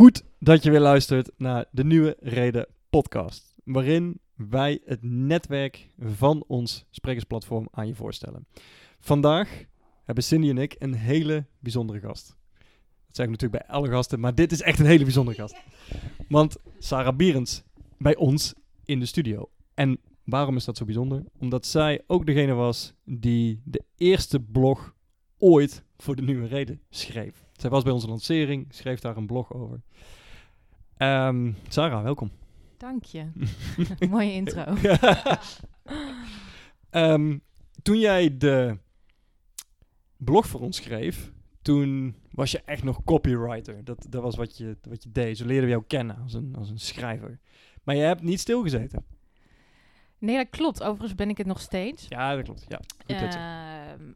Goed dat je weer luistert naar de Nieuwe Reden podcast, waarin wij het netwerk van ons sprekersplatform aan je voorstellen. Vandaag hebben Cindy en ik een hele bijzondere gast. Dat zeg ik natuurlijk bij alle gasten, maar dit is echt een hele bijzondere gast. Want Sarah Bierens bij ons in de studio. En waarom is dat zo bijzonder? Omdat zij ook degene was die de eerste blog ooit voor de Nieuwe Reden schreef. Zij was bij onze lancering, schreef daar een blog over. Ehm, Sarah, welkom. Dank je. Mooie intro. Ehm, toen jij de blog voor ons schreef, toen was je echt nog copywriter. Dat, dat was wat je, wat je deed. Zo leerden we jou kennen als een, als een schrijver. Maar je hebt niet stilgezeten. Nee, dat klopt. Overigens ben ik het nog steeds. Ja, dat klopt. Ja, goed. Ehm,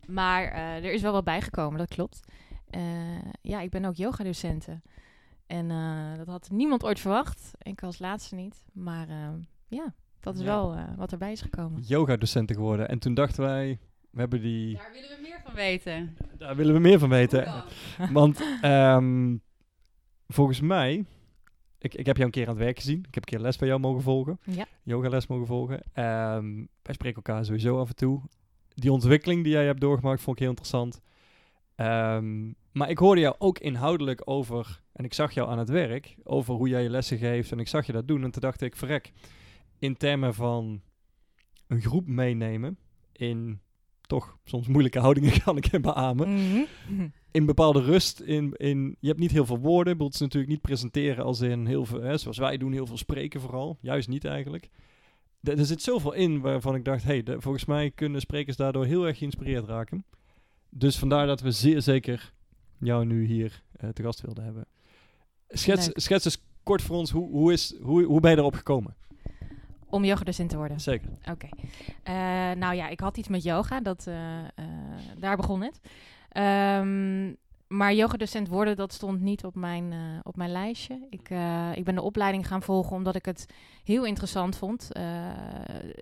maar eh, er is wel wat bijgekomen, dat klopt. Eh, ja, ik ben ook yogadocenten. En eh, dat had niemand ooit verwacht. Ik als laatste niet. Maar ehm, ja, dat is Ja. wel eh, wat erbij is gekomen. Yoga-docenten geworden. En toen dachten wij, we hebben die... Daar willen we meer van weten. Daar willen we meer van weten. Want ehm, volgens mij, ik, ik heb jou een keer aan het werk gezien. Ik heb een keer les bij jou mogen volgen. Ja. Yogales mogen volgen. Ehm, wij spreken elkaar sowieso af en toe. Die ontwikkeling die jij hebt doorgemaakt vond ik heel interessant. Ehm, maar ik hoorde jou ook inhoudelijk over, en ik zag jou aan het werk, over hoe jij je lessen geeft. En ik zag je dat doen. En toen dacht ik, verrek, in termen van een groep meenemen in toch soms moeilijke houdingen kan ik hem beamen Mhm. in bepaalde rust. In, in, je hebt niet heel veel woorden. Is natuurlijk niet presenteren als in heel veel, hè, zoals wij doen, heel veel spreken vooral. Juist niet eigenlijk. Er zit zoveel in waarvan ik dacht, hey, de- volgens mij kunnen sprekers daardoor heel erg geïnspireerd raken. Dus vandaar dat we zeer zeker jou nu hier eh, te gast wilden hebben. Schets, Leuk. schets eens kort voor ons, hoe, hoe, is, hoe, hoe ben je erop gekomen? Om yogadocent te worden. Zeker. Oké. Eh, nou ja, ik had iets met yoga. Dat, eh, daar begon het. Ehm, maar yogadocent worden, dat stond niet op mijn, eh, op mijn lijstje. Ik, eh, ik ben de opleiding gaan volgen omdat ik het heel interessant vond. Eh,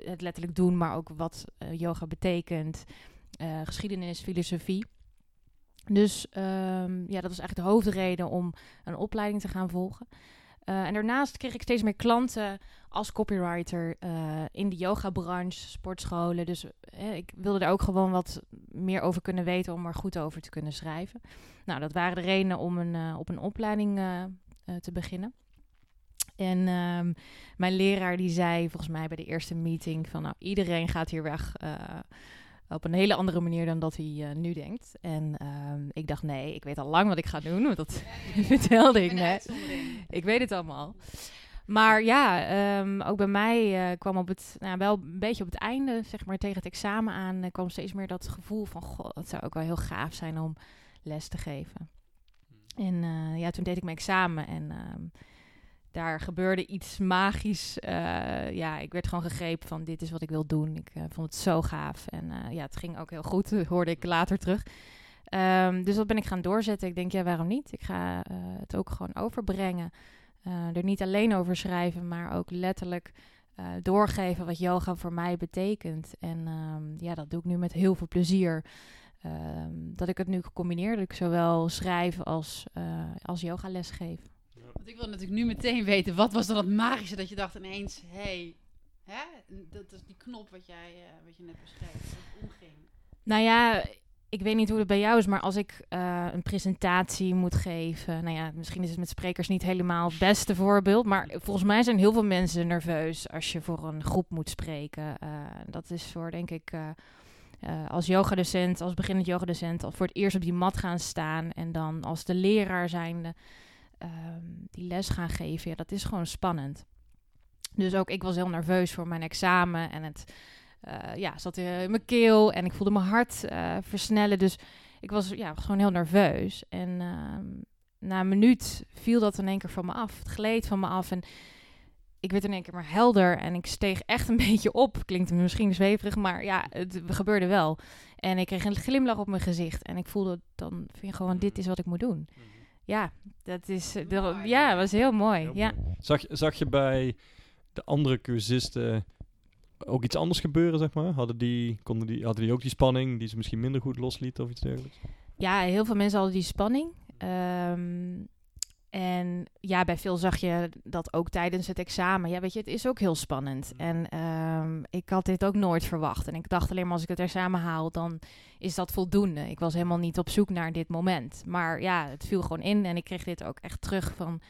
het letterlijk doen, maar ook wat yoga betekent. geschiedenis, filosofie. Dus ehm, ja, dat was eigenlijk de hoofdreden om een opleiding te gaan volgen. En daarnaast kreeg ik steeds meer klanten als copywriter eh, in de yogabranche, sportscholen. Dus eh, ik wilde daar ook gewoon wat meer over kunnen weten om er goed over te kunnen schrijven. Nou, dat waren de redenen om een, eh, op een opleiding te beginnen. En ehm, mijn leraar die zei volgens mij bij de eerste meeting van nou, iedereen gaat hier weg op een hele andere manier dan dat hij nu denkt. En ehm, ik dacht nee, ik weet al lang wat ik ga doen, want dat vertelde ik net. Ik weet het allemaal. Maar ja, ehm, ook bij mij eh, kwam op het, nou, wel een beetje op het einde, zeg maar tegen het examen aan, eh, kwam steeds meer dat gevoel van, goh, het zou ook wel heel gaaf zijn om les te geven. En eh, ja, toen deed ik mijn examen en ehm, daar gebeurde iets magisch. Ja, ik werd gewoon gegrepen van, dit is wat ik wil doen. Ik vond het zo gaaf. En ja, het ging ook heel goed, hoorde ik later terug. Ehm, dus dat ben ik gaan doorzetten. Ik denk, ja, waarom niet? Ik ga het ook gewoon overbrengen. Eh, er niet alleen over schrijven, maar ook letterlijk eh, doorgeven wat yoga voor mij betekent. En ehm, ja, dat doe ik nu met heel veel plezier. Ehm, dat ik het nu combineer, dat ik zowel schrijf als, eh als yogales geef. Want ik wil natuurlijk nu meteen weten, wat was dan het magische dat je dacht ineens, hé, hey, hè? dat is die knop wat, jij, eh, wat je net beschreef, dat het omging. Nou ja, ik weet niet hoe het bij jou is, maar als ik eh, een presentatie moet geven, nou ja, misschien is het met sprekers niet helemaal het beste voorbeeld, maar volgens mij zijn heel veel mensen nerveus als je voor een groep moet spreken. Eh, dat is voor, denk ik, eh, als yogadocent, als beginnend yogadocent, al voor het eerst op die mat gaan staan en dan als de leraar zijnde ehm, die les gaan geven, ja, dat is gewoon spannend. Dus ook ik was heel nerveus voor mijn examen en het eh, ja, zat in mijn keel en ik voelde mijn hart eh, versnellen. Dus ik was ja, gewoon heel nerveus. En ehm, na een minuut viel dat in één keer van me af. Het gleed van me af en ik werd in één keer maar helder en ik steeg echt een beetje op. Klinkt misschien zweverig, maar ja, het gebeurde wel. En ik kreeg een glimlach op mijn gezicht en ik voelde dan vind gewoon dit is wat ik moet doen. Ja, dat is eh, dat- ja, was heel mooi. Heel ja. mooi. Zag, zag je bij de andere cursisten ook iets anders gebeuren, zeg maar? Hadden die, konden die, hadden die ook die spanning die ze misschien minder goed loslieten of iets dergelijks? Ja, heel veel mensen hadden die spanning. Ehm, en ja, bij veel zag je dat ook tijdens het examen. Ja, weet je, het is ook heel spannend. Mm. En ehm, ik had dit ook nooit verwacht. En ik dacht alleen maar als ik het examen haal, dan is dat voldoende. Ik was helemaal niet op zoek naar dit moment. Maar ja, het viel gewoon in. En ik kreeg dit ook echt terug van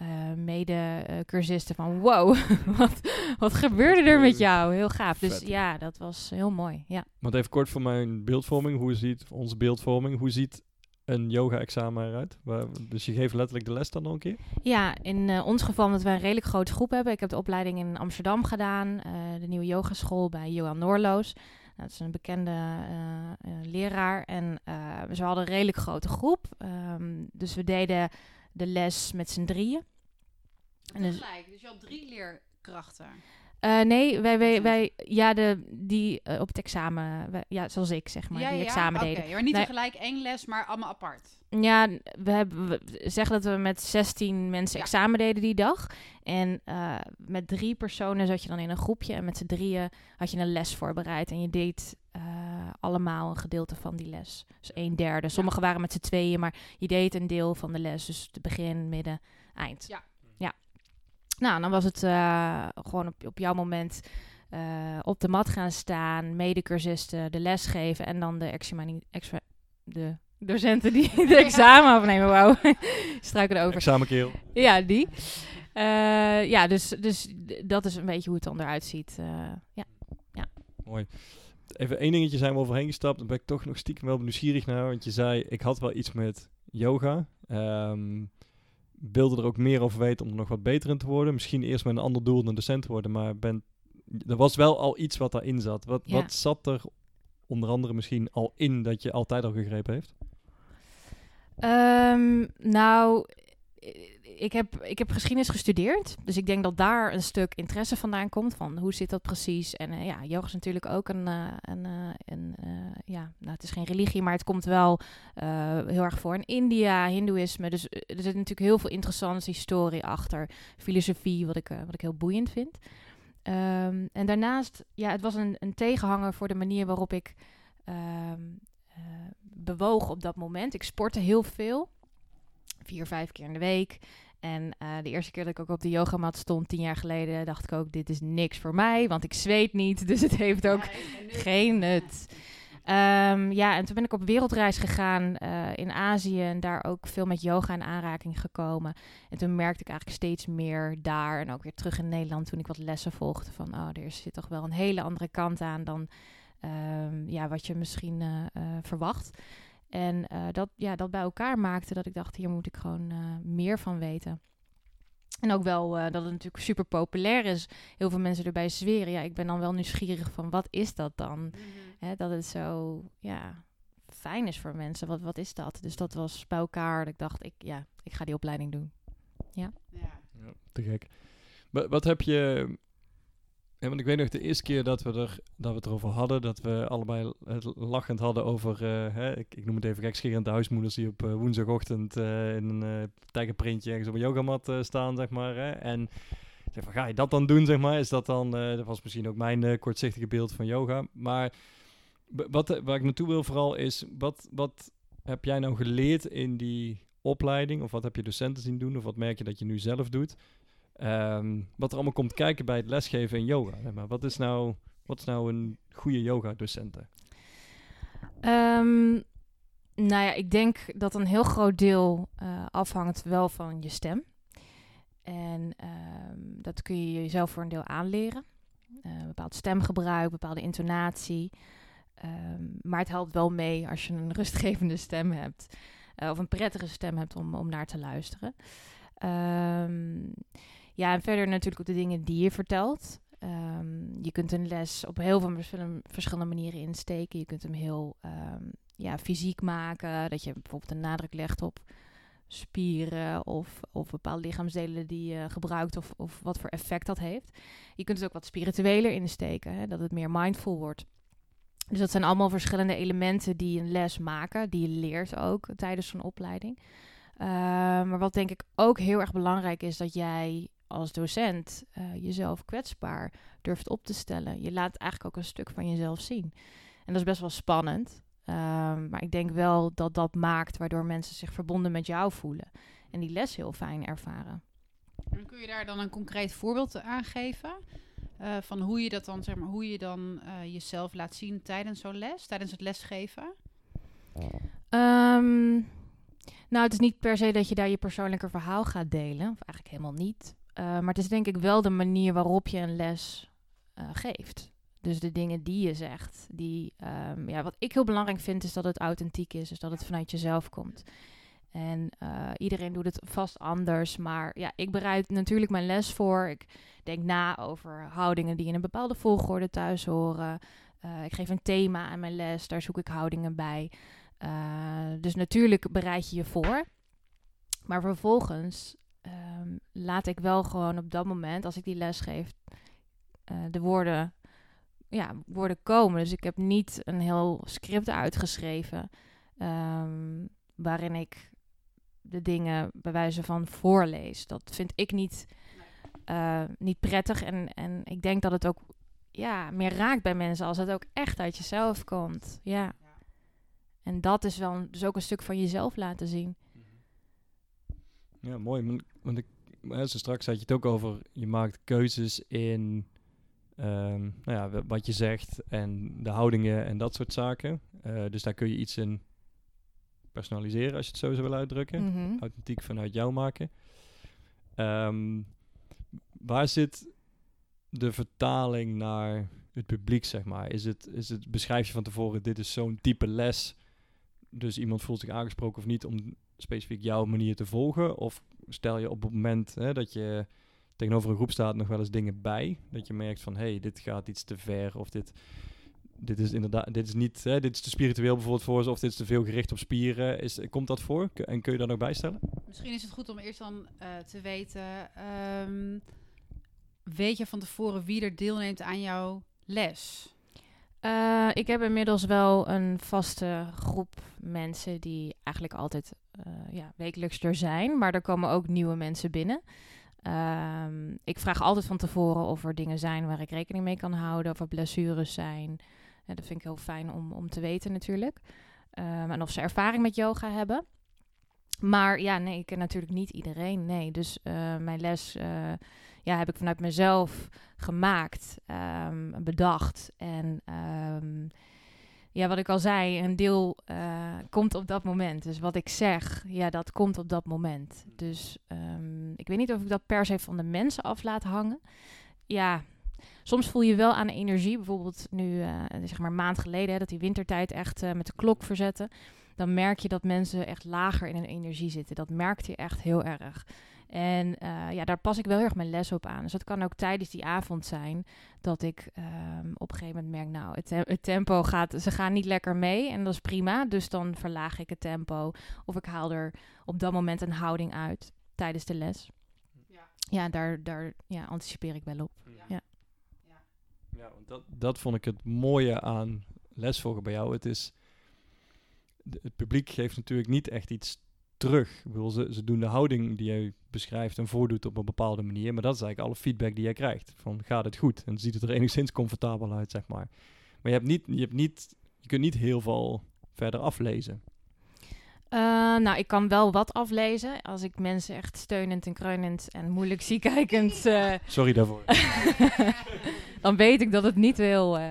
eh mede-cursisten. van wow, wat, wat gebeurde er met jou? Heel gaaf. Dus Vet. ja, dat was heel mooi. Ja. Want even kort voor mijn beeldvorming. Hoe ziet onze beeldvorming? Hoe ziet een yoga-examen eruit? Waar, dus je geeft letterlijk de les dan nog een keer? Ja, in eh, ons geval omdat wij een redelijk grote groep hebben. Ik heb de opleiding in Amsterdam gedaan, eh, de nieuwe yogaschool bij Johan Noorloos. Nou, dat is een bekende leraar en we hadden een redelijk grote groep. Ehm, dus we deden de les met z'n drieën. En dus- Tegelijk, dus je had drie leerkrachten. Eh, nee, wij, wij, wij, ja, de, die eh, op het examen, wij- ja, zoals ik zeg maar, die examen Oké, deden. maar niet Nee. tegelijk één les, maar allemaal apart. Ja, we, hebben, we zeggen dat we met 16 mensen Ja. examen deden die dag. En eh, met drie personen zat je dan in een groepje. En met z'n drieën had je een les voorbereid. En je deed eh, allemaal een gedeelte van die les. Dus een derde. Sommigen waren met z'n tweeën, maar je deed een deel van de les. Dus het begin, midden, eind. Ja. ja. Nou, dan was het eh, gewoon op, op jouw moment eh, op de mat gaan staan. Medecursisten de les geven. En dan de extra, de docenten die de examen afnemen. Wauw, struiken erover. Examenkerel. Ja, die. Eh, ja, dus, dus dat is een beetje hoe het dan eruit ziet. eh, ja. Mooi. Even één dingetje zijn we overheen gestapt. Daar ben ik toch nog stiekem wel nieuwsgierig naar. Want je zei, ik had wel iets met yoga. Ehm wilde er ook meer over weten om er nog wat beter in te worden. Misschien eerst met een ander doel dan docent worden. Maar ben, er was wel al iets wat daarin zat. Wat, Ja. wat zat er onder andere misschien al in dat je altijd al gegrepen heeft? Ehm, nou, ik heb, ik heb geschiedenis gestudeerd. Dus ik denk dat daar een stuk interesse vandaan komt. Van hoe zit dat precies? En eh, ja, yoga is natuurlijk ook een... eh, een, eh, ja, nou, het is geen religie, maar het komt wel heel erg voor in India, Hindoeïsme. Dus er zit natuurlijk heel veel interessante historie achter. Filosofie, wat ik, wat ik heel boeiend vind. Ehm, en daarnaast, ja, het was een, een tegenhanger voor de manier waarop ik ehm, eh, bewoog op dat moment. Ik sportte heel veel, vier, vijf keer in de week. En eh, de eerste keer dat ik ook op de yogamat stond, tien jaar geleden, dacht ik ook, dit is niks voor mij, want ik zweet niet, dus het heeft ook geen nut. Ehm, ja, en toen ben ik op wereldreis gegaan eh, in Azië en daar ook veel met yoga in aanraking gekomen. En toen merkte ik eigenlijk steeds meer daar en ook weer terug in Nederland toen ik wat lessen volgde van, oh, er zit toch wel een hele andere kant aan dan ehm, ja, wat je misschien eh, verwacht. En eh, dat, ja, dat bij elkaar maakte dat ik dacht, hier moet ik gewoon eh, meer van weten. En ook wel eh, dat het natuurlijk super populair is. Heel veel mensen erbij zweren. Ja, ik ben dan wel nieuwsgierig van wat is dat dan? Mhm. Hè, dat het zo ja, fijn is voor mensen. Wat, wat is dat? Dus dat was bij elkaar. Dat ik dacht, ik, ja, ik ga die opleiding doen. Ja. Ja, te gek. Wa- Wat heb je... Ja, want ik weet nog de eerste keer dat we, er, dat we het erover hadden, dat we allebei het lachend hadden over, eh, hè, ik, ik noem het even gekscherende huismoeders die op eh, woensdagochtend eh, in een tijgerprintje ergens op een yogamat staan, zeg maar. Hè, en zeg van, ga je dat dan doen, zeg maar? Is dat dan, dat was misschien ook mijn kortzichtige beeld van yoga. Maar wat, waar ik naartoe wil vooral is, wat, wat heb jij nou geleerd in die opleiding? Of wat heb je docenten zien doen? Of wat merk je dat je nu zelf doet? Ehm, wat er allemaal komt kijken bij het lesgeven in yoga. Maar wat is nou, wat is nou een goede yoga-docenten? Ehm, nou ja, ik denk dat een heel groot deel eh, afhangt wel van je stem. En ehm, dat kun je jezelf voor een deel aanleren. Eh, bepaald stemgebruik, bepaalde intonatie. Maar het helpt wel mee als je een rustgevende stem hebt. eh, of een prettige stem hebt om, om naar te luisteren. Ehm, ja, en verder natuurlijk ook de dingen die je vertelt. Ehm, je kunt een les op heel veel verschillende, manieren insteken. Je kunt hem heel ehm, ja, fysiek maken. Dat je bijvoorbeeld een nadruk legt op spieren of, of bepaalde lichaamsdelen die je gebruikt of, of wat voor effect dat heeft. Je kunt het ook wat spiritueler insteken, hè, dat het meer mindful wordt. Dus dat zijn allemaal verschillende elementen die een les maken, die je leert ook tijdens zo'n opleiding. Uh, maar wat denk ik ook heel erg belangrijk is, dat jij als docent uh, jezelf kwetsbaar durft op te stellen. Je laat eigenlijk ook een stuk van jezelf zien. En dat is best wel spannend. Um, maar ik denk wel dat dat maakt waardoor mensen zich verbonden met jou voelen. en die les heel fijn ervaren. En kun je daar dan een concreet voorbeeld aan geven? eh, van hoe je dat dan, zeg maar, hoe je dan eh, jezelf laat zien tijdens zo'n les, tijdens het lesgeven? Ehm, nou, het is niet per se dat je daar je persoonlijke verhaal gaat delen. Of eigenlijk helemaal niet. Uh, maar het is denk ik wel de manier waarop je een les uh, geeft. Dus de dingen die je zegt. Die, um, ja, wat ik heel belangrijk vind is dat het authentiek is. Dus dat het vanuit jezelf komt. En uh, iedereen doet het vast anders. Maar ja, ik bereid natuurlijk mijn les voor. Ik denk na over houdingen die in een bepaalde volgorde thuis horen. Ik geef een thema aan mijn les. Daar zoek ik houdingen bij. Dus natuurlijk bereid je je voor. Maar vervolgens um, laat ik wel gewoon op dat moment, als ik die les geef, de woorden, ja, woorden komen. Dus ik heb niet een heel script uitgeschreven. Um, waarin ik de dingen bij wijze van voorlees. Dat vind ik niet, uh, niet prettig. En, en ik denk dat het ook ja, meer raakt bij mensen als het ook echt uit jezelf komt. Ja. ja. En dat is wel dus ook een stuk van jezelf laten zien. Ja, mooi. Want ik, zo straks had je het ook over, je maakt keuzes in um, nou ja, wat je zegt en de houdingen en dat soort zaken. Uh, dus daar kun je iets in personaliseren, als je het zo zou willen uitdrukken. Mhm. Authentiek vanuit jou maken. Um, waar zit de vertaling naar het publiek, zeg maar? Is het, is het beschrijf je van tevoren, dit is zo'n type les, dus iemand voelt zich aangesproken of niet om specifiek jouw manier te volgen? Of stel je op het moment hè, dat je tegenover een groep staat nog wel eens dingen bij, dat je merkt van, hé, hey, dit gaat iets te ver of dit dit is inderdaad, dit is niet, hè, dit is te spiritueel bijvoorbeeld voor ze, of dit is te veel gericht op spieren. Is, komt dat voor? En kun je daar nog bij stellen? Misschien is het goed om eerst dan uh, te weten, um, weet je van tevoren wie er deelneemt aan jouw les? Uh, ik heb inmiddels wel een vaste groep mensen die eigenlijk altijd ja, wekelijks er zijn, maar er komen ook nieuwe mensen binnen. Um, ik vraag altijd van tevoren of er dingen zijn waar ik rekening mee kan houden, of er blessures zijn. Ja, dat vind ik heel fijn om, om te weten natuurlijk. Um, en of ze ervaring met yoga hebben. Maar ja, nee, ik ken natuurlijk niet iedereen. Nee, dus uh, mijn les uh, ja, heb ik vanuit mezelf gemaakt, um, bedacht. En ja, wat ik al zei, een deel uh, komt op dat moment. Dus wat ik zeg, ja, dat komt op dat moment. Dus um, ik weet niet of ik dat per se van de mensen af laat hangen. Ja, soms voel je wel aan de energie. Bijvoorbeeld nu, uh, zeg maar maand geleden, dat die wintertijd echt uh, met de klok verzetten. Dan merk je dat mensen echt lager in hun energie zitten. Dat merkt je echt heel erg. En uh, ja, daar pas ik wel heel erg mijn les op aan. Dus dat kan ook tijdens die avond zijn dat ik um, op een gegeven moment merk, nou, het, te het, tempo gaat, ze gaan niet lekker mee en dat is prima. Dus dan verlaag ik het tempo of ik haal er op dat moment een houding uit tijdens de les. Ja, ja daar, daar ja, anticipeer ik wel op. Ja. ja. ja. want dat, dat vond ik het mooie aan lesvolgen bij jou. Het is, het publiek geeft natuurlijk niet echt iets terug. Ik bedoel, ze, ze doen de houding die jij beschrijft en voordoet op een bepaalde manier. Maar dat is eigenlijk alle feedback die jij krijgt. Van gaat het goed? En ziet het er enigszins comfortabel uit, zeg maar. Maar je, hebt niet, je, hebt niet, je kunt niet heel veel verder aflezen. Uh, nou, ik kan wel wat aflezen. Als ik mensen echt steunend en kreunend en moeilijk zie kijkend... Uh, Sorry daarvoor. dan weet ik dat het niet heel... Uh,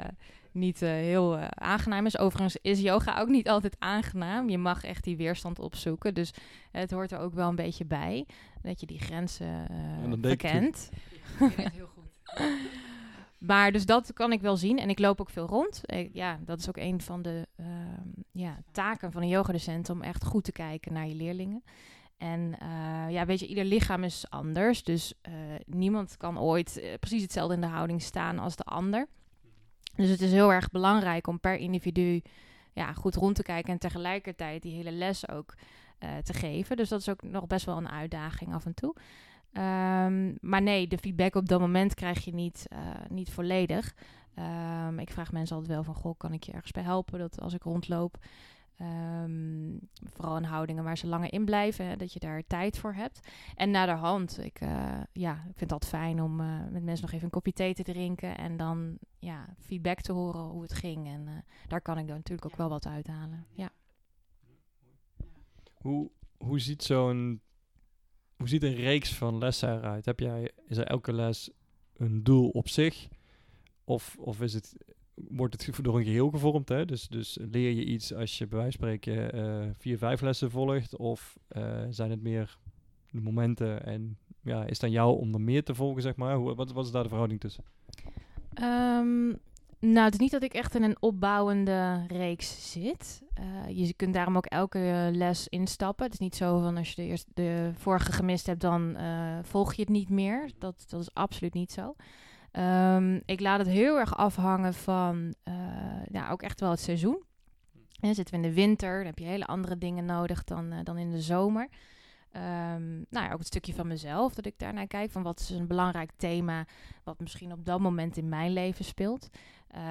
niet uh, heel uh, aangenaam is. Overigens is yoga ook niet altijd aangenaam. Je mag echt die weerstand opzoeken. Dus het hoort er ook wel een beetje bij. Dat je die grenzen uh, verkent. heel goed. maar dus dat kan ik wel zien. En ik loop ook veel rond. Ik, ja, dat is ook een van de ja, taken van een yogadocent. Om echt goed te kijken naar je leerlingen. En ja, weet je, ieder lichaam is anders. Dus niemand kan ooit precies hetzelfde in de houding staan als de ander. Dus het is heel erg belangrijk om per individu ja, goed rond te kijken en tegelijkertijd die hele les ook uh, te geven. Dus dat is ook nog best wel een uitdaging af en toe. Um, maar nee, de feedback op dat moment krijg je niet, uh, niet volledig. Um, ik vraag mensen altijd wel van, goh, kan ik je ergens bij helpen? Dat als ik rondloop, um, vooral in houdingen waar ze langer in blijven, hè, dat je daar tijd voor hebt. En naderhand, ik, uh, ja, ik vind het altijd fijn om uh, met mensen nog even een kopje thee te drinken en dan ja, feedback te horen hoe het ging. En uh, daar kan ik dan natuurlijk ook wel wat uithalen. Ja. Hoe, hoe ziet zo'n hoe ziet een reeks van lessen eruit? Heb jij, is er elke les een doel op zich? Of, of is het, wordt het door een geheel gevormd? Hè? Dus, dus leer je iets als je bij wijze van spreken eh, vier, vijf lessen volgt? Of eh, zijn het meer de momenten en ja, is het aan jou om er meer te volgen, zeg maar? Hoe, wat, wat is daar de verhouding tussen? Ehm, nou, het is niet dat ik echt in een opbouwende reeks zit. Eh, je kunt daarom ook elke les instappen. Het is niet zo van als je de, eerste, de vorige gemist hebt, dan volg je het niet meer. Dat, dat is absoluut niet zo. Ehm, ik laat het heel erg afhangen van uh, ja, ook echt wel het seizoen. En zitten we in de winter, dan heb je hele andere dingen nodig dan, dan in de zomer. Um, nou ja, ook het stukje van mezelf, dat ik daarnaar kijk. Van wat is een belangrijk thema, wat misschien op dat moment in mijn leven speelt. Uh,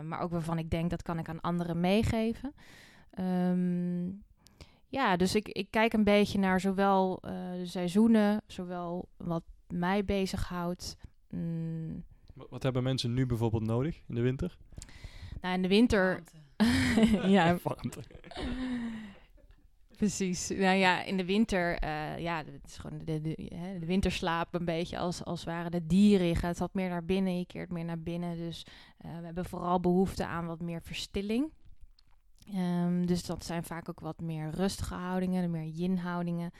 maar ook waarvan ik denk, dat kan ik aan anderen meegeven. Um, ja, dus ik, ik kijk een beetje naar zowel uh, de seizoenen, zowel wat mij bezighoudt. Mm. Wat hebben mensen nu bijvoorbeeld nodig in de winter? Nou, in de winter... ja, Warmte. Precies. Nou ja, in de winter, uh, ja, het is gewoon de, de, de, winterslaap een beetje als, als ware de dieren. Je gaat wat meer naar binnen, je keert meer naar binnen. Dus uh, we hebben vooral behoefte aan wat meer verstilling. Um, dus dat zijn vaak ook wat meer rustige houdingen, meer yin-houdingen.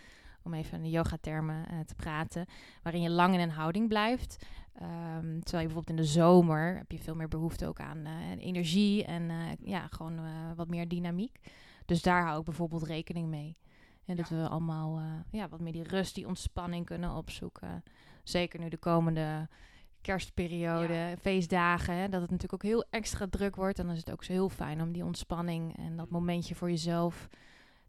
Om even in de yoga-termen uh, te praten. Waarin je lang in een houding blijft. Um, terwijl je bijvoorbeeld in de zomer heb je veel meer behoefte ook aan energie en ja, gewoon wat meer dynamiek. Dus daar hou ik bijvoorbeeld rekening mee. En dat ja. we allemaal ja, wat meer die rust, die ontspanning kunnen opzoeken. Zeker nu de komende kerstperiode, ja. feestdagen. Hè, dat het natuurlijk ook heel extra druk wordt. En dan is het ook zo heel fijn om die ontspanning en dat momentje voor jezelf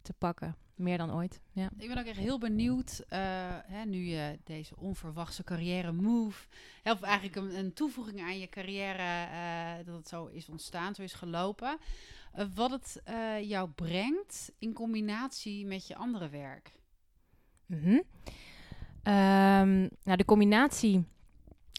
te pakken. Meer dan ooit. Ja. Ik ben ook echt heel benieuwd, uh, hè, nu je deze onverwachte carrière move, of eigenlijk een, een, toevoeging aan je carrière, uh, dat het zo is ontstaan, zo is gelopen. Uh, wat het jou brengt in combinatie met je andere werk. Mm -hmm. um, nou, de combinatie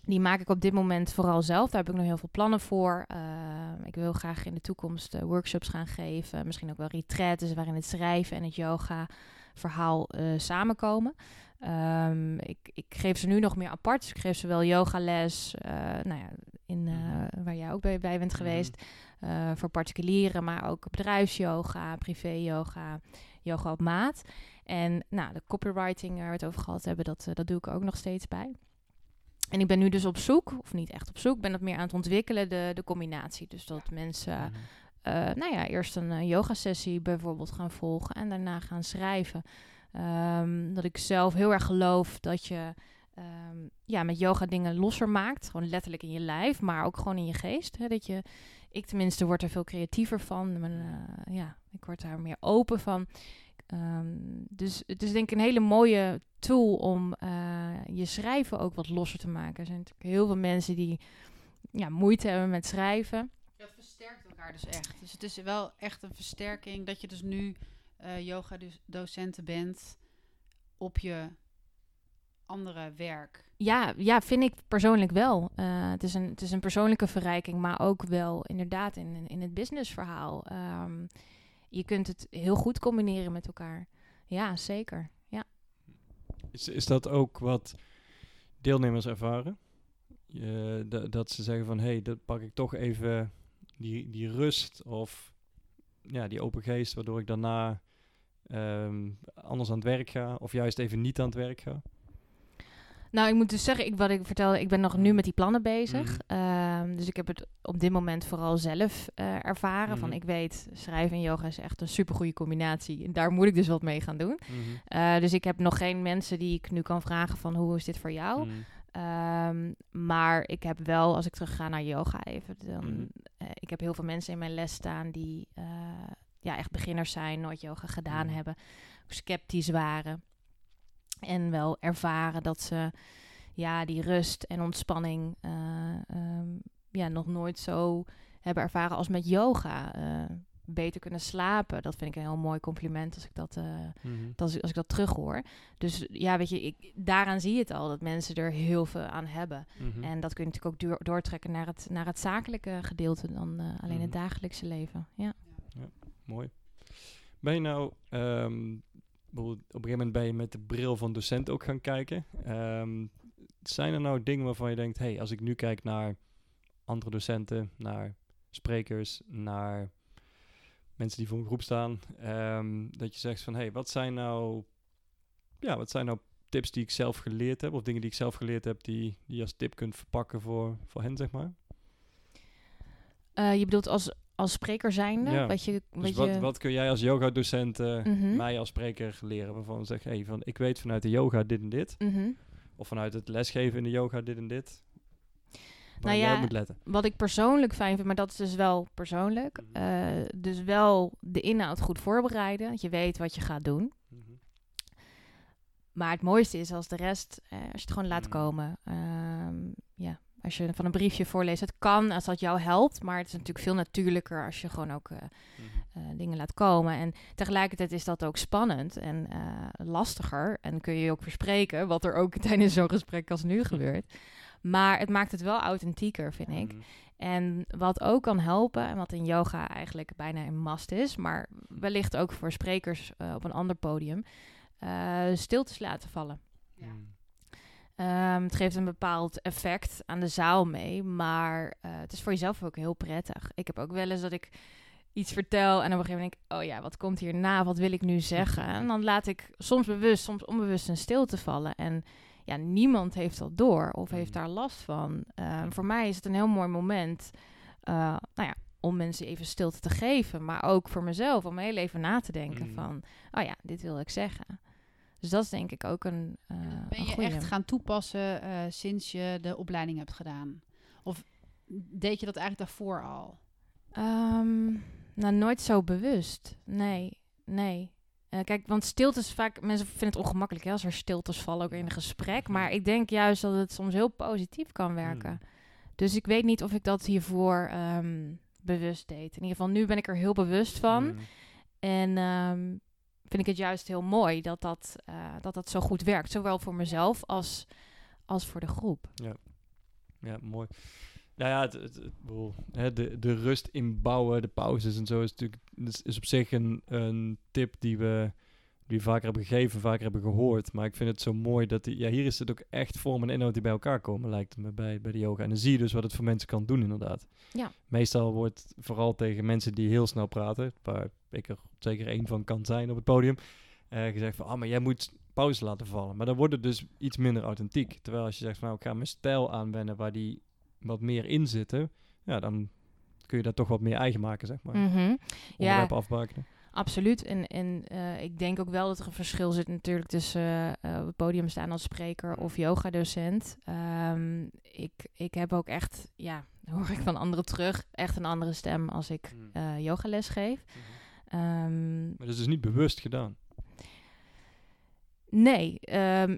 die maak ik op dit moment vooral zelf. Daar heb ik nog heel veel plannen voor. Uh, ik wil graag in de toekomst uh, workshops gaan geven. Misschien ook wel retreats waarin het schrijven en het yoga verhaal uh, samenkomen. Um, ik, ik, geef ze nu nog meer apart. Dus ik geef ze wel yogales, nou ja, in, waar jij ook bij, bij bent geweest. voor particulieren, maar ook bedrijfsyoga, privé-yoga, yoga op maat. En nou, de copywriting waar we het over gehad hebben, dat, dat doe ik ook nog steeds bij. En ik ben nu dus op zoek, of niet echt op zoek, ben dat meer aan het ontwikkelen, de, de combinatie. Dus dat mensen, uh, nou ja, eerst een uh, yoga-sessie bijvoorbeeld gaan volgen en daarna gaan schrijven. Um, dat ik zelf heel erg geloof dat je um, ja, met yoga dingen losser maakt. Gewoon letterlijk in je lijf, maar ook gewoon in je geest. Hè? Dat je, ik tenminste word er veel creatiever van. Men, uh, ja, ik word daar meer open van. Um, dus het is denk ik een hele mooie tool om uh, je schrijven ook wat losser te maken. Er zijn natuurlijk heel veel mensen die ja, moeite hebben met schrijven. Het versterkt elkaar dus echt. Dus het is wel echt een versterking dat je dus nu uh, yoga-docenten bent op je andere werk. Ja, ja vind ik persoonlijk wel. Uh, het, is een, het is een persoonlijke verrijking, maar ook wel inderdaad in, in het businessverhaal. Um, je kunt het heel goed combineren met elkaar. Ja, zeker. Ja. Is, is dat ook wat deelnemers ervaren? Dat ze zeggen van, hé, hey, dat pak ik toch even die, die rust of ja, die open geest, waardoor ik daarna um, anders aan het werk ga of juist even niet aan het werk ga? Nou, ik moet dus zeggen, ik, wat ik vertelde, ik ben nog nu met die plannen bezig. Mm. Um, dus ik heb het op dit moment vooral zelf uh, ervaren. Mm. Van ik weet, schrijven en yoga is echt een supergoeie combinatie. En daar moet ik dus wat mee gaan doen. Mm. Uh, dus ik heb nog geen mensen die ik nu kan vragen van hoe is dit voor jou? Um, maar ik heb wel, als ik terug ga naar yoga even, dan, uh, ik heb heel veel mensen in mijn les staan die ja, echt beginners zijn, nooit yoga gedaan hebben, sceptisch waren. En wel ervaren dat ze ja, die rust en ontspanning uh, um, ja, nog nooit zo hebben ervaren als met yoga. Uh, beter kunnen slapen. Dat vind ik een heel mooi compliment als ik dat, uh, als, als ik dat terughoor. Dus ja, weet je, ik, daaraan zie je het al dat mensen er heel veel aan hebben. Mm-hmm. En dat kun je natuurlijk ook door, doortrekken naar het, naar het zakelijke gedeelte dan alleen het dagelijkse leven. Ja. ja. mooi. Ben je nou um, bijvoorbeeld op een gegeven moment ben je met de bril van docent ook gaan kijken. Ehm, zijn er nou dingen waarvan je denkt, hey, als ik nu kijk naar andere docenten, naar sprekers, naar mensen die voor een groep staan, ehm, dat je zegt van, hey, wat zijn nou, ja, wat zijn nou tips die ik zelf geleerd heb, of dingen die ik zelf geleerd heb, die, die je als tip kunt verpakken voor, voor hen, zeg maar? Eh, je bedoelt als, als spreker zijnde? Ja. Wat je, wat Dus wat, je, wat kun jij als yoga-docent eh, Mhm. mij als spreker leren? Waarvan je zegt, hey, van, ik weet vanuit de yoga dit en dit. Mhm. Of vanuit het lesgeven in de yoga dit en dit. Waar Nou ja, moet letten. Wat ik persoonlijk fijn vind, maar dat is dus wel persoonlijk. Mhm. eh, dus wel de inhoud goed voorbereiden. Dat je weet wat je gaat doen. Maar het mooiste is als de rest, eh, als je het gewoon laat komen. Ehm, ja, als je van een briefje voorleest. Het kan als dat jou helpt, maar het is natuurlijk veel natuurlijker als je gewoon ook eh, Mhm. eh, dingen laat komen. En tegelijkertijd is dat ook spannend en eh, lastiger. En kun je je ook verspreken, wat er ook tijdens zo'n gesprek als nu gebeurt. Maar het maakt het wel authentieker, vind ik. Mhm. En wat ook kan helpen, en wat in yoga eigenlijk bijna een must is, maar wellicht ook voor sprekers op een ander podium, eh stiltes laten vallen. Ja. Ehm, het geeft een bepaald effect aan de zaal mee, maar eh, het is voor jezelf ook heel prettig. Ik heb ook wel eens dat ik iets vertel en op een gegeven moment denk ik, oh ja, wat komt hierna? Wat wil ik nu zeggen? En dan laat ik soms bewust, soms onbewust een stilte vallen. En ja, niemand heeft dat door of heeft Mhm. daar last van. Ehm, voor mij is het een heel mooi moment, eh, nou ja, om mensen even stilte te geven, maar ook voor mezelf om heel even na te denken Mhm. van, oh ja, dit wil ik zeggen. Dus dat is denk ik ook een, En dat ben een je goeie. echt gaan toepassen eh, sinds je de opleiding hebt gedaan? Of deed je dat eigenlijk daarvoor al? Ehm, nou, nooit zo bewust. Nee, nee. Eh, kijk, want stiltes vaak... Mensen vinden het ongemakkelijk hè, als er stiltes vallen, ook in een gesprek. Maar ik denk juist dat het soms heel positief kan werken. Mm. Dus ik weet niet of ik dat hiervoor ehm, bewust deed. In ieder geval, nu ben ik er heel bewust van. Mhm. En ehm, vind ik het juist heel mooi dat dat, eh, dat dat zo goed werkt. Zowel voor mezelf als, als voor de groep. Ja, mooi. Nou ja, het, het, de, de rust inbouwen, de pauzes en zo is natuurlijk is, is op zich een, een tip die we, die vaker hebben gegeven, vaker hebben gehoord. Maar ik vind het zo mooi dat die, ja, hier is het ook echt vorm en inhoud die bij elkaar komen, lijkt het me bij, bij de yoga. En dan zie je dus wat het voor mensen kan doen, inderdaad. Ja. Meestal wordt vooral tegen mensen die heel snel praten, waar ik er zeker één van kan zijn op het podium, eh, gezegd van, ah, maar jij moet pauze laten vallen. Maar dan wordt het dus iets minder authentiek. Terwijl als je zegt van, nou, ik ga mijn stijl aanwennen waar die wat meer in zitten, ja, dan kun je dat toch wat meer eigen maken, zeg maar. Mhm. Onderwerp afbakenen. Absoluut. En, en eh, ik denk ook wel dat er een verschil zit natuurlijk tussen eh, op het podium staan als spreker of yogadocent. Ehm ik, ik heb ook echt, ja, hoor ik van anderen terug, echt een andere stem als ik Mm. eh yogales geef. Ehm, Maar dat is dus niet bewust gedaan. nee, ehm,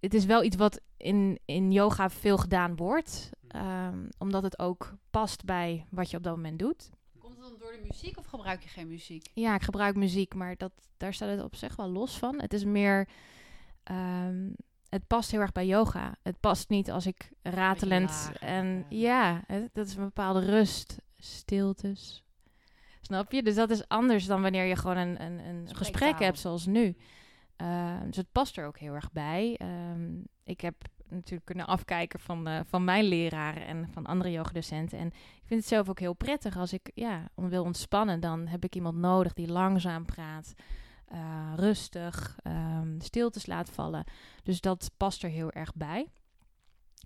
het is wel iets wat in, in yoga veel gedaan wordt. ehm, omdat het ook past bij wat je op dat moment doet. Dan door de muziek of gebruik je geen muziek? Ja, ik gebruik muziek, maar dat, daar staat het op zich wel los van. Het is meer. ehm, het past heel erg bij yoga. Het past niet als ik ratelend en ja, het- dat is een bepaalde rust, stiltes. Snap je? Dus dat is anders dan wanneer je gewoon een, een, een gesprek hebt zoals nu. Ehm, dus het past er ook heel erg bij. Ehm, ik heb natuurlijk kunnen afkijken van, eh, van mijn leraren en van andere yogadocenten. En ik vind het zelf ook heel prettig als ik ja, wil ontspannen. Dan heb ik iemand nodig die langzaam praat, eh, rustig, ehm, stiltes laat vallen. Dus dat past er heel erg bij.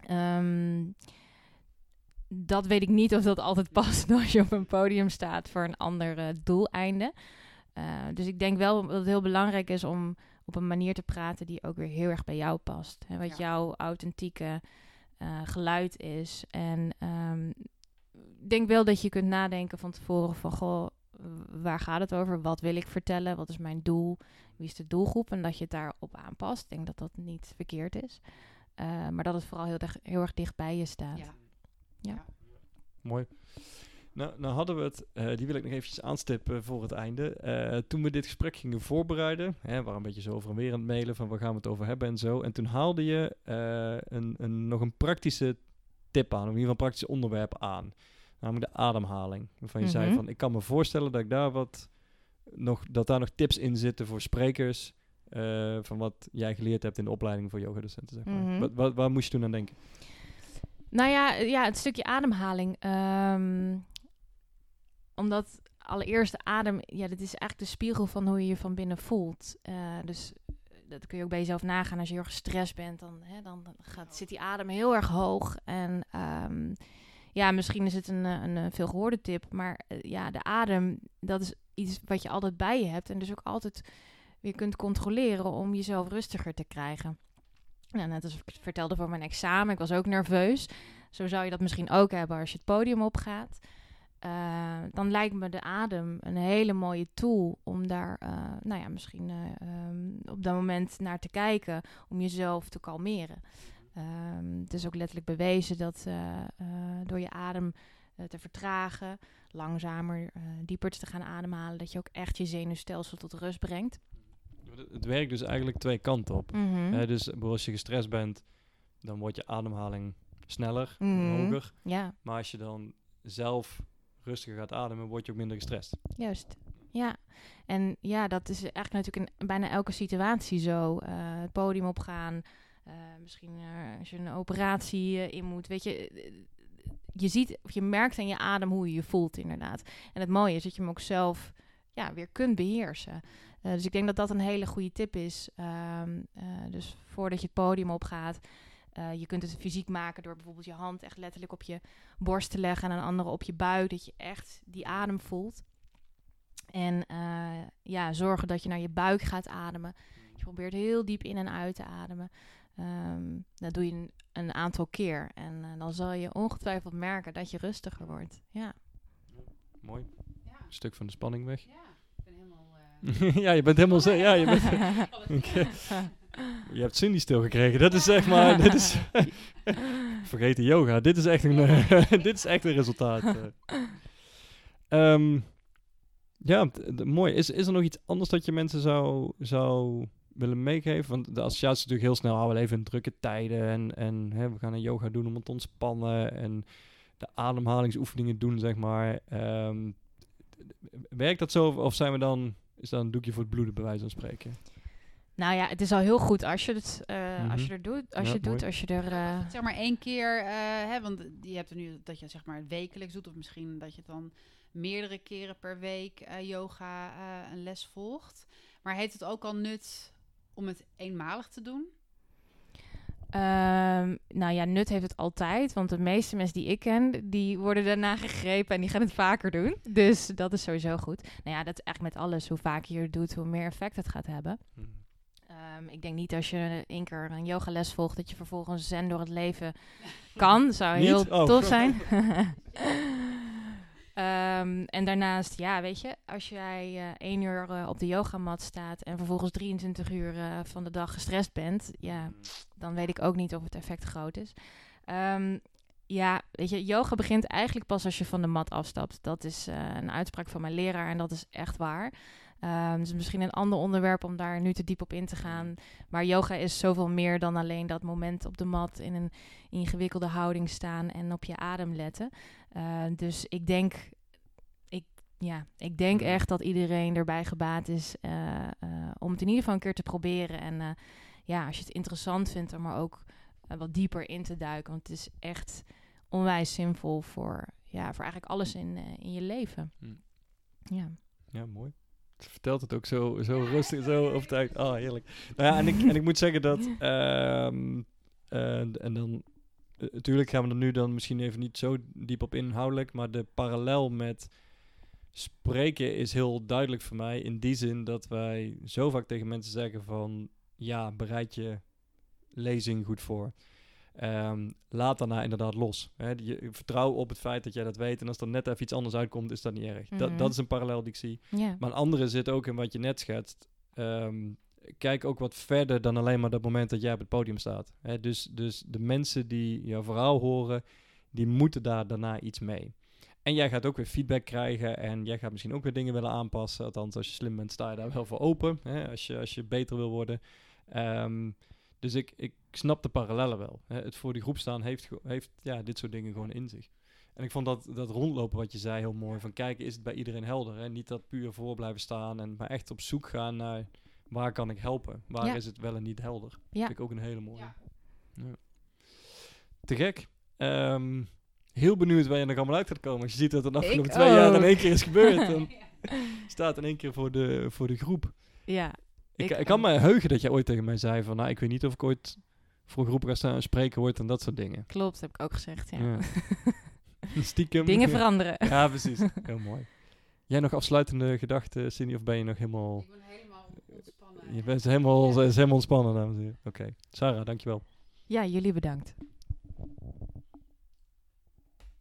Ehm, dat weet ik niet of dat altijd past als je op een podium staat voor een ander eh, doeleinde. Dus ik denk wel dat het heel belangrijk is om op een manier te praten die ook weer heel erg bij jou past. Hè, wat Ja. jouw authentieke eh, geluid is. En ehm, ik denk wel dat je kunt nadenken van tevoren van... Goh, waar gaat het over? Wat wil ik vertellen? Wat is mijn doel? Wie is de doelgroep? En dat je het daarop aanpast. Ik denk dat dat niet verkeerd is. Eh, maar dat het vooral heel, heel erg dicht bij je staat. Ja. Mooi. Nou, nou hadden we het, eh, die wil ik nog eventjes aanstippen voor het einde. Eh, toen we dit gesprek gingen voorbereiden, hè, we waren een beetje zo over en weer aan het mailen van waar gaan we het over hebben en zo. En toen haalde je eh, een, een, nog een praktische tip aan, of in ieder geval een praktisch onderwerp aan. Namelijk de ademhaling. Waarvan je zei Mhm. van, ik kan me voorstellen dat ik daar wat nog, dat daar nog tips in zitten voor sprekers. van wat jij geleerd hebt in de opleiding voor yogadocenten, zeg maar. Mhm. wat, wat, waar moest je toen aan denken? Nou ja, ja, het stukje ademhaling. Ehm, omdat allereerst de adem, ja, dat is eigenlijk de spiegel van hoe je je van binnen voelt. Eh, dus eh, dat kun je ook bij jezelf nagaan. Als je heel erg gestrest bent, dan, hè, dan gaat, zit die adem heel erg hoog. En ehm, ja, misschien is het een, eh, een, eh, veelgehoorde tip, maar ja, de adem, dat is iets wat je altijd bij je hebt. En dus ook altijd weer kunt controleren om jezelf rustiger te krijgen. Nou, net als ik vertelde voor mijn examen, ik was ook nerveus. Zo zou je dat misschien ook hebben als je het podium opgaat. Eh, dan lijkt me de adem een hele mooie tool om daar, eh, nou ja, misschien eh, ehm, op dat moment naar te kijken, om jezelf te kalmeren. Ehm, het is ook letterlijk bewezen dat door je adem te vertragen, langzamer, dieper te gaan ademhalen, dat je ook echt je zenuwstelsel tot rust brengt. Het- werkt dus eigenlijk twee kanten op. Mhm. Dus als je gestrest bent, dan wordt je ademhaling sneller, Mhm. hoger. Ja, Maar als je dan zelf rustiger gaat ademen, word je ook minder gestrest. Juist. Ja, en ja, dat is eigenlijk natuurlijk in bijna elke situatie zo. Eh, het podium opgaan, eh, misschien eh, als je een operatie in moet. Weet je, je ziet, of je merkt aan je adem hoe je je voelt inderdaad. En het mooie is dat je hem ook zelf ja, weer kunt beheersen. Eh, dus ik denk dat dat een hele goede tip is. Ehm, eh, dus voordat je het podium opgaat, eh, je kunt het fysiek maken door bijvoorbeeld je hand echt letterlijk op je borst te leggen en een andere op je buik, dat je echt die adem voelt. En eh, ja, zorgen dat je naar je buik gaat ademen. Je probeert heel diep in en uit te ademen. Ehm, dat doe je een, een aantal keer. En eh, dan zal je ongetwijfeld merken dat je rustiger wordt. Ja. Mooi. Ja, Een stuk van de spanning weg. ja. Ik ben helemaal... eh, ja, je bent helemaal... zo- Ja, je, bent, je hebt Cindy stilgekregen. Dat is zeg maar... dit is, vergeet de yoga. Dit is echt een, eh, dit is echt een resultaat. eh. Ehm, ja, mooi. Is, is er nog iets anders dat je mensen zou, zou willen meegeven? Want de associatie is natuurlijk heel snel, oh, we leven in drukke tijden en, en hè, we gaan een yoga doen om het te ontspannen en de ademhalingsoefeningen doen, zeg maar. Ehm, werkt dat zo of- of zijn we dan, is dat een doekje voor het bloeden bij wijze van spreken? Nou ja, het is al heel goed als je het, eh, als Mhm. je er doet. Als Ja, je het doet, mooi. als je er... eh, Zeg maar één keer, eh, hè, want je hebt er nu dat je zeg maar wekelijks doet, of misschien dat je dan meerdere keren per week eh, yoga eh, een les volgt. Maar heeft het ook al nut om het eenmalig te doen? Ehm, nou ja, nut heeft het altijd. Want de meeste mensen die ik ken, die worden daarna gegrepen en die gaan het vaker doen. Dus dat is sowieso goed. Nou ja, dat is eigenlijk met alles. Hoe vaker je het doet, hoe meer effect het gaat hebben. Ehm, ik denk niet als je één keer een yogales volgt, dat je vervolgens zen door het leven kan. Zou heel Oh. tof zijn. Ehm, en daarnaast, ja, weet je, als jij eh één uur eh, op de yogamat staat en vervolgens 23 uur eh, van de dag gestrest bent, ja, dan weet ik ook niet of het effect groot is. Ehm, ja, weet je, yoga begint eigenlijk pas als je van de mat afstapt. Dat is een uitspraak van mijn leraar en dat is echt waar. Ehm dus misschien een ander onderwerp om daar nu te diep op in te gaan. Maar yoga is zoveel meer dan alleen dat moment op de mat in een ingewikkelde houding staan en op je adem letten. Eh, dus ik denk, ik, ja, ik denk echt dat iedereen erbij gebaat is eh, eh, om het in ieder geval een keer te proberen. En eh, ja, als je het interessant vindt om er ook wat dieper in te duiken. Want het is echt onwijs zinvol voor, ja, voor eigenlijk alles in, in je leven. Hmm. Ja. Ja, mooi. Vertelt het ook zo, zo rustig, zo overtuigd. Ah, heerlijk. Nou ja, en ik, en ik moet zeggen dat... ehm, eh, en dan... eh, Natuurlijk gaan we er nu dan misschien even niet zo diep op inhoudelijk, maar de parallel met spreken is heel duidelijk voor mij. In die zin dat wij zo vaak tegen mensen zeggen van... Ja, bereid je lezing goed voor. Ehm, laat daarna inderdaad los. Hè. Je, vertrouw op het feit dat jij dat weet. En als er net even iets anders uitkomt, is dat niet erg. dat, Mhm. dat is een parallel die ik zie. Maar een andere zit ook in wat je net schetst. Ehm, kijk ook wat verder dan alleen maar dat moment dat jij op het podium staat. Hè, dus, dus de mensen die jouw verhaal horen, die moeten daar daarna iets mee. En jij gaat ook weer feedback krijgen en jij gaat misschien ook weer dingen willen aanpassen. Althans, als je slim bent, sta je daar wel voor open. Hè, als, je, als je beter wil worden. Ehm, dus ik, ik snap de parallellen wel. Hè. Het voor die groep staan heeft, heeft ja, dit soort dingen gewoon in zich. En ik vond dat, dat rondlopen wat je zei heel mooi. Van kijken, is het bij iedereen helder? Hè? Niet dat puur voor blijven staan, en, maar echt op zoek gaan naar waar kan ik helpen? Waar Ja. is het wel en niet helder? Ja. Vind ik ook een hele mooie. Ja. Ja. Te gek. Ehm, heel benieuwd waar je nog allemaal uit gaat komen. Als je ziet dat het de afgelopen Ik twee jaar in één keer is gebeurd. Dan staat in één keer voor de, voor de groep. Ja, Ik, Ik ik, kan me heugen dat jij ooit tegen mij zei van... Nou, ik weet niet of ik ooit voor een groep ga staan en spreken word en dat soort dingen. klopt, heb ik ook gezegd. Ja. Ja. Stiekem. Dingen veranderen. Ja, precies. Heel mooi. Jij nog afsluitende gedachten, Cindy, of ben je nog helemaal... Ik ben helemaal ontspannen. Je bent helemaal, is helemaal ontspannen, dames en heren. Oké. Sarah, dankjewel. Ja, jullie bedankt.